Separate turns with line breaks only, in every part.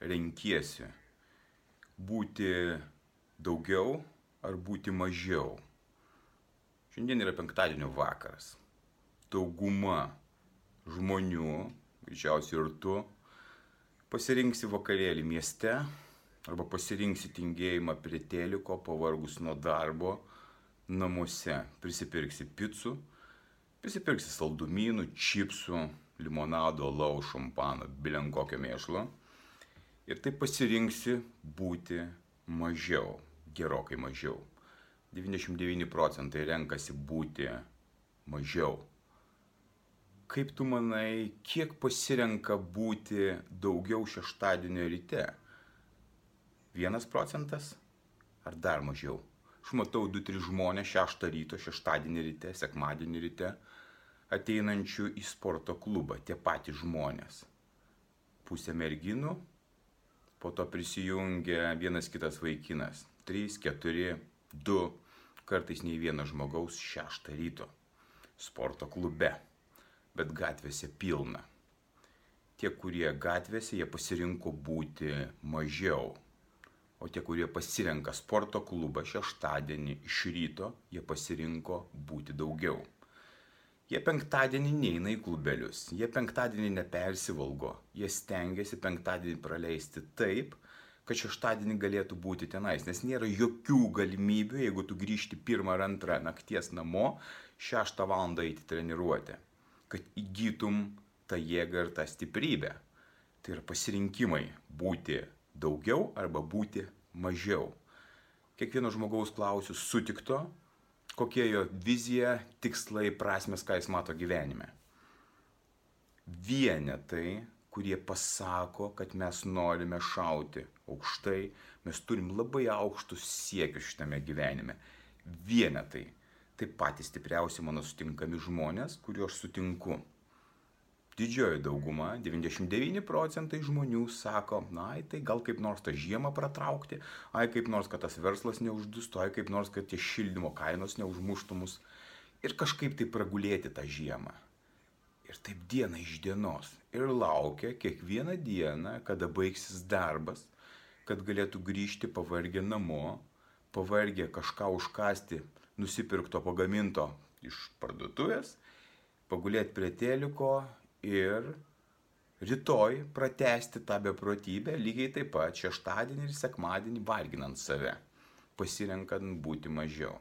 renkiesi? Būti daugiau ar būti mažiau? Šiandien yra penktadienio vakaras. Dauguma žmonių, greičiausiai ir tu, pasirinksi vakarėlį mieste arba pasirinksi tingėjimą prie teliko, pavargus nuo darbo, namuose. Prisipirksi picų, prisipirksi saldumynų, čipsų, limonado, lau, šampano, bilen kokio mėšlo ir taip pasirinksi būti mažiau, gerokai mažiau. 99 procentai renkasi būti mažiau. Kaip tu manai, kiek pasirenka būti daugiau šeštadienio ryte? Vienas procentas ar dar mažiau? Aš matau 2-3 žmonės šeštą ryto, šeštadienį ryte, sekmadienį ryte ateinančių į sporto klubą, tie patys žmonės. Pusė merginų, po to prisijungia vienas kitas vaikinas. 3, 4, 2, kartais nei vieno žmogaus 6 ryto. Sporto klube. Bet gatvėse pilna. Tie, kurie gatvėse, jie pasirinko būti mažiau. O tie, kurie pasirenka sporto klubą šeštadienį iš ryto, jie pasirinko būti daugiau. Jie penktadienį neina į klubelius, jie penktadienį nepersivalgo, jie stengiasi penktadienį praleisti taip, kad šeštadienį galėtų būti tenais, nes nėra jokių galimybių, jeigu tu grįžti pirmą ar antrą nakties namo, šeštą valandą eiti treniruoti, kad įgytum tą jėgą ir tą stiprybę. Tai yra pasirinkimai būti daugiau arba būti mažiau. Kiekvieno žmogaus klausiu sutikto, kokia jo vizija, tikslai, prasmes, ką jis mato gyvenime. Vienetai, kurie pasako, kad mes norime šauti aukštai, mes turim labai aukštus siekius šitame gyvenime. Vienetai. Tai patys stipriausi mano sutinkami žmonės, kuriuos aš sutinku didžioji dauguma, 99 procentai žmonių sako, na, tai gal kaip nors tą žiemą pratraukti, ai kaip nors, kad tas verslas neuždustų, ai kaip nors, kad tie šildymo kainos neužmuštų mus ir kažkaip tai pragulėti tą žiemą. Ir taip diena iš dienos. Ir laukia kiekvieną dieną, kada baigsis darbas, kad galėtų grįžti pavargę namo, pavargę kažką užkasti, nusipirkto pagaminto iš parduotuvės, pagulėti prie teliko ir rytoj pratesti tą beprotybę lygiai taip pat šeštadienį ir sekmadienį varginant save, pasirenkant būti mažiau.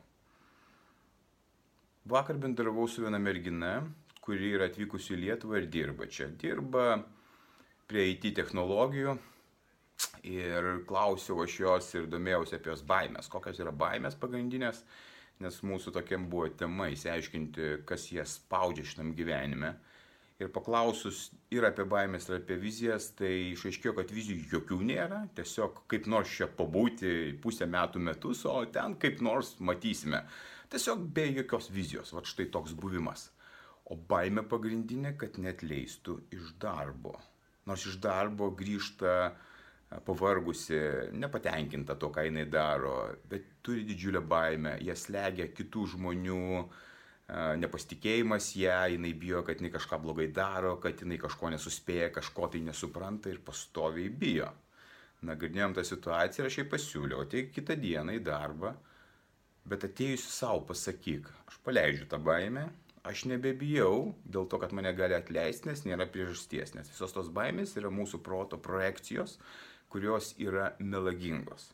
Vakar bendravau su viena mergina, kuri yra atvykusi į Lietuvą ir dirba čia. Dirba prie IT technologijų ir klausiau aš jos ir domėjausi apie jos baimės, kokios yra baimės pagrindinės, nes mūsų tokiam buvo tema įsiaiškinti, kas jie spaudžia šitam gyvenime ir paklausus ir apie baimės, ir apie vizijas, tai išaiškėjo, kad vizijų jokių nėra, tiesiog kaip nors čia pabūti pusę metų metus, o ten kaip nors matysime. Tiesiog be jokios vizijos, va štai toks buvimas. O baime pagrindinė, kad net leistų iš darbo. Nors iš darbo grįžta pavargusi, nepatenkinta to, ką jinai daro, bet turi didžiulę baimę, jie slegia kitų žmonių uh, nepasitikėjimas ją, jinai bijo, kad jinai kažką blogai daro, kad jinai kažko nesuspėja, kažko tai nesupranta ir pastoviai bijo. Nagrinėjom tą situaciją ir aš jai pasiūliau, ateik kitą dieną į darbą, bet atėjusi savo pasakyk, aš paleidžiu tą baimę, aš nebebijau dėl to, kad mane gali atleisti, nes nėra priežasties, nes visos tos baimės yra mūsų proto projekcijos, kurios yra melagingos.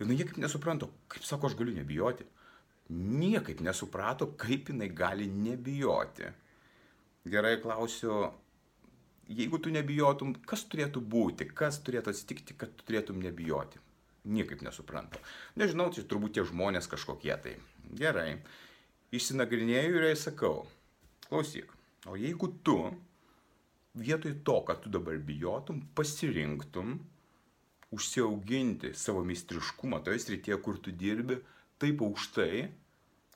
Ir nu niekaip nesuprantu, kaip sako, aš galiu nebijoti niekaip nesuprato, kaip jinai gali nebijoti. Gerai klausiu, jeigu tu nebijotum, kas turėtų būti, kas turėtų atsitikti, kad tu turėtum nebijoti? Niekaip nesuprantu. Nežinau, čia turbūt tie žmonės kažkokie tai. Gerai. Išsinagrinėjau ir jai sakau, klausyk, o jeigu tu vietoj to, kad tu dabar bijotum, pasirinktum užsiauginti savo meistriškumą toje srityje, kur tu dirbi, taip aukštai,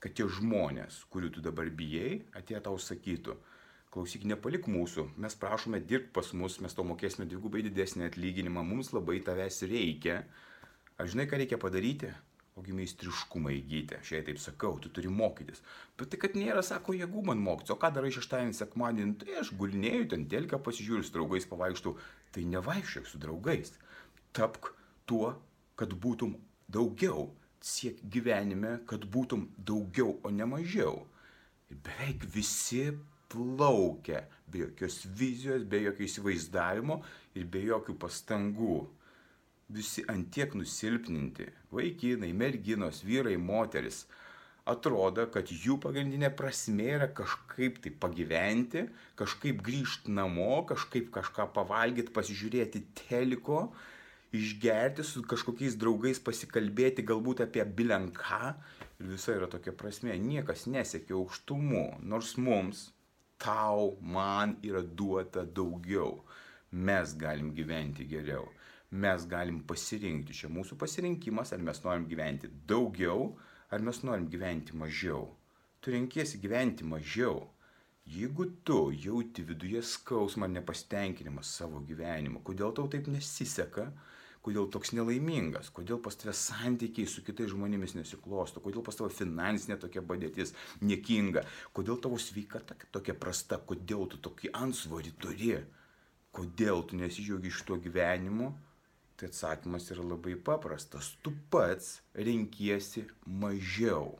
kad tie žmonės, kurių tu dabar bijai, atėjo tau sakytų, klausyk, nepalik mūsų, mes prašome dirbti pas mus, mes to mokėsime dvigubai didesnį atlyginimą, mums labai tavęs reikia. Ar žinai, ką reikia padaryti? Ogi meistriškumą įgyti, aš jai taip sakau, tu turi mokytis. Bet tai, kad nėra, sako, jėgų man mokytis, o ką darai šeštąjį sekmadienį, tai aš gulinėjau, ten telkę pasižiūriu, su draugais pavaikštų, tai nevaikščiok su draugais. Tapk tuo, kad būtum daugiau, siek gyvenime, kad būtum daugiau, o ne mažiau. Ir beveik visi plaukia be jokios vizijos, be jokio įsivaizdavimo ir be jokių pastangų. Visi antiek nusilpninti - vaikinai, merginos, vyrai, moteris. Atrodo, kad jų pagrindinė prasme yra kažkaip tai pagyventi, kažkaip grįžti namo, kažkaip kažką pavalgyti, pasižiūrėti teliko, išgerti su kažkokiais draugais, pasikalbėti galbūt apie bilenką. Ir visa yra tokia prasme. Niekas nesiekia aukštumų, nors mums tau, man yra duota daugiau. Mes galim gyventi geriau. Mes galim pasirinkti. Čia mūsų pasirinkimas, ar mes norim gyventi daugiau, ar mes norim gyventi mažiau. Tu renkiesi gyventi mažiau. Jeigu tu jauti viduje skausmą, nepasitenkinimą savo gyvenimu, kodėl tau taip nesiseka, kodėl toks nelaimingas, kodėl pas tave santykiai su kitais žmonėmis nesiklosto, kodėl pas tave finansinė tokia padėtis niekinga, kodėl tavo sveikata tokia prasta, kodėl tu tokį ansvorį turi, kodėl tu nesižiaugi iš to gyvenimu, tai atsakymas yra labai paprastas. Tu pats renkiesi mažiau.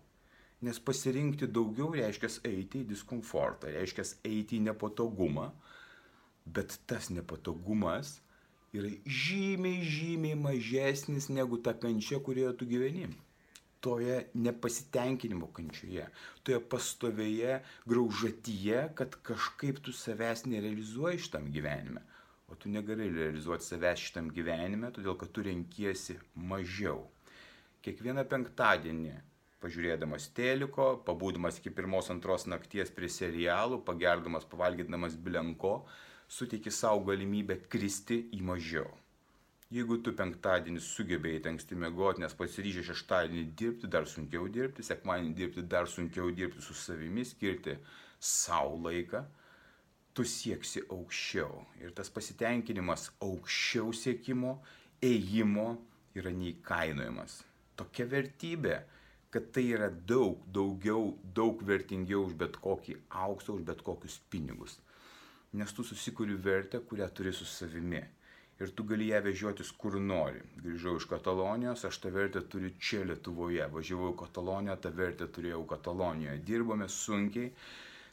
Nes pasirinkti daugiau reiškia eiti į diskomfortą, reiškia eiti į nepatogumą, bet tas nepatogumas yra žymiai, žymiai mažesnis negu ta kančia, kurioje tu gyveni. Toje nepasitenkinimo kančioje, toje pastovėje graužatyje, kad kažkaip tu savęs nerealizuoji šitam gyvenime. O tu negali realizuoti savęs šitam gyvenime, todėl kad tu renkiesi mažiau. Kiekvieną penktadienį pažiūrėdamas teliko, pabūdamas iki pirmos antros nakties prie serialų, pagerdamas, pavalgydamas bilenko, suteiki savo galimybę kristi į mažiau. Jeigu tu penktadienį sugebėjai anksti mėgoti, nes pasiryžę šeštadienį dirbti, dar sunkiau dirbti, sekmadienį dirbti, dar sunkiau dirbti su savimi, skirti savo laiką, tu sieksi aukščiau. Ir tas pasitenkinimas aukščiau siekimo, ėjimo yra neįkainojamas. Tokia vertybė, kad tai yra daug, daugiau, daug vertingiau už bet kokį auksą, už bet kokius pinigus nes tu susikuri vertę, kurią turi su savimi. Ir tu gali ją vežiotis kur nori. Grįžau iš Katalonijos, aš tą vertę turiu čia Lietuvoje. Važiavau į Kataloniją, tą vertę turėjau Katalonijoje. Dirbome sunkiai,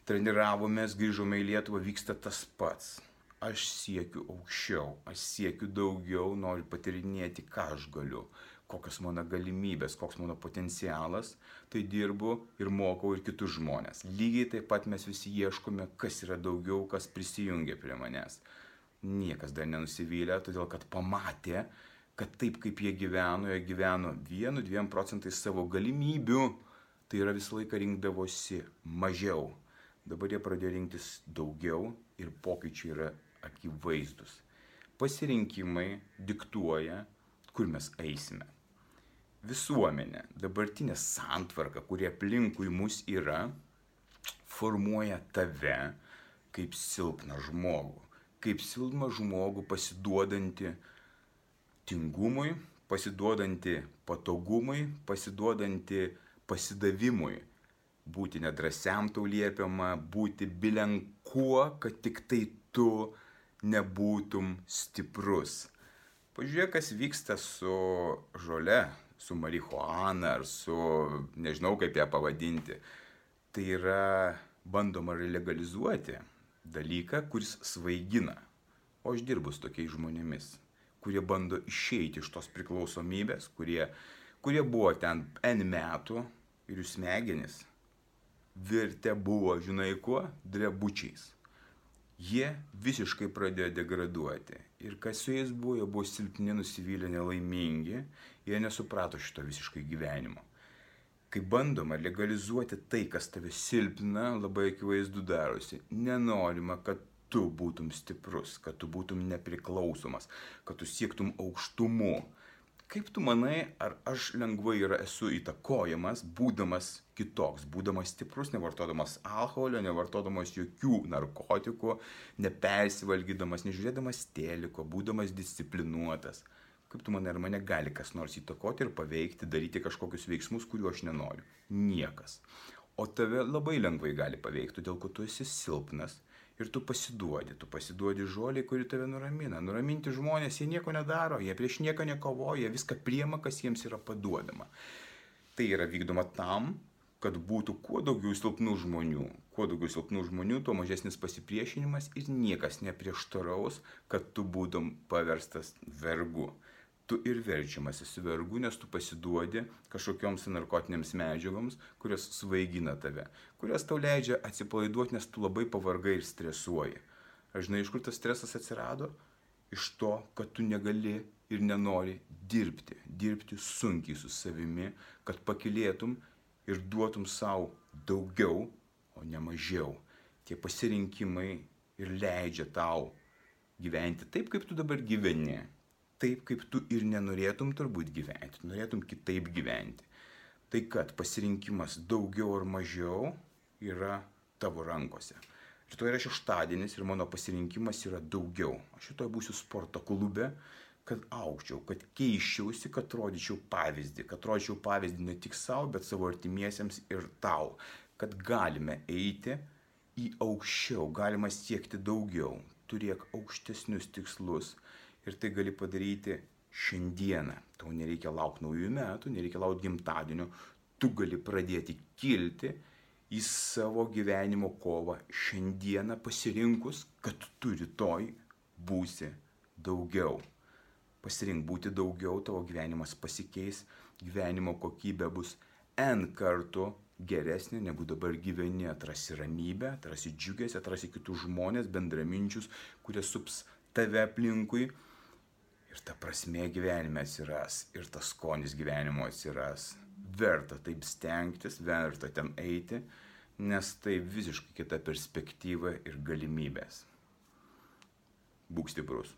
treniravomės, grįžome į Lietuvą, vyksta tas pats. Aš siekiu aukščiau, aš siekiu daugiau, noriu patirinėti, ką aš galiu kokios mano galimybės, koks mano potencialas, tai dirbu ir mokau ir kitus žmonės. Lygiai taip pat mes visi ieškome, kas yra daugiau, kas prisijungia prie manęs. Niekas dar nenusivylė, todėl kad pamatė, kad taip kaip jie gyveno, jie gyveno vienu, dviem procentais savo galimybių, tai yra visą laiką rinkdavosi mažiau. Dabar jie pradėjo rinktis daugiau ir pokyčiai yra akivaizdus. Pasirinkimai diktuoja, kur mes eisime visuomenė, dabartinė santvarka, kurie aplinkui mus yra, formuoja tave kaip silpną žmogų. Kaip silpną žmogų pasiduodantį tingumui, pasiduodantį patogumui, pasiduodantį pasidavimui. Būti nedrasiam tau liepiama, būti bilenkuo, kad tik tai tu nebūtum stiprus. Pažiūrėk, kas vyksta su žole, su marihuana ar su, nežinau kaip ją pavadinti. Tai yra bandoma legalizuoti dalyką, kuris svaigina. O aš dirbu su tokiais žmonėmis, kurie bando išeiti iš tos priklausomybės, kurie, kurie buvo ten N metų ir jų smegenis virtę buvo, žinai kuo, drebučiais. Jie visiškai pradėjo degraduoti. Ir kas su jais buvo, jie buvo silpni, nusivylę, nelaimingi Jie nesuprato šito visiškai gyvenimo. Kai bandoma legalizuoti tai, kas tave silpina, labai akivaizdu darosi. Nenorima, kad tu būtum stiprus, kad tu būtum nepriklausomas, kad tu siektum aukštumų. Kaip tu manai, ar aš lengvai yra esu įtakojamas, būdamas kitoks, būdamas stiprus, nevartodamas alkoholio, nevartodamas jokių narkotikų, nepersivalgydamas, nežiūrėdamas teliko, būdamas disciplinuotas? Kaip tu manai, ar mane gali kas nors įtakoti ir paveikti, daryti kažkokius veiksmus, kuriuo aš nenoriu? Niekas. O tave labai lengvai gali paveikti, todėl kad tu esi silpnas, ir tu pasiduodi, tu pasiduodi žoliai, kuri tave nuramina. Nuraminti žmonės, jie nieko nedaro, jie prieš nieką nekovoja, viską priema, kas jiems yra paduodama. Tai yra vykdoma tam, kad būtų kuo daugiau silpnų žmonių. Kuo daugiau silpnų žmonių, tuo mažesnis pasipriešinimas ir niekas neprieštaraus, kad tu būtum paverstas vergu tu ir verčiamas esi vergu, nes tu pasiduodi kažkokioms narkotinėms medžiagoms, kurios svaigina tave, kurios tau leidžia atsipalaiduoti, nes tu labai pavargai ir stresuoji. Aš žinai, iš kur tas stresas atsirado? Iš to, kad tu negali ir nenori dirbti, dirbti sunkiai su savimi, kad pakilėtum ir duotum savo daugiau, o ne mažiau. Tie pasirinkimai ir leidžia tau gyventi taip, kaip tu dabar gyveni taip, kaip tu ir nenorėtum turbūt gyventi, norėtum kitaip gyventi. Tai kad pasirinkimas daugiau ar mažiau yra tavo rankose. Rytoj yra šeštadienis ir mano pasirinkimas yra daugiau. Aš rytoj būsiu sporto klube, kad aukčiau, kad keiščiausi, kad rodyčiau pavyzdį, kad rodyčiau pavyzdį ne tik savo, bet savo artimiesiems ir tau, kad galime eiti į aukščiau, galima siekti daugiau, turėk aukštesnius tikslus ir tai gali padaryti šiandieną. Tau nereikia laukti naujų metų, nereikia laukti gimtadienio, tu gali pradėti kilti į savo gyvenimo kovą šiandieną pasirinkus, kad tu rytoj būsi daugiau. Pasirink būti daugiau, tavo gyvenimas pasikeis, gyvenimo kokybė bus N kartų geresnė negu dabar gyveni, atrasi ramybę, atrasi džiugės, atrasi kitus žmonės, bendraminčius, kurie sups tave aplinkui ir ta prasme gyvenime atsiras, ir tas skonis gyvenimo atsiras. Verta taip stengtis, verta ten eiti, nes tai visiškai kita perspektyva ir galimybės. Būk stiprus.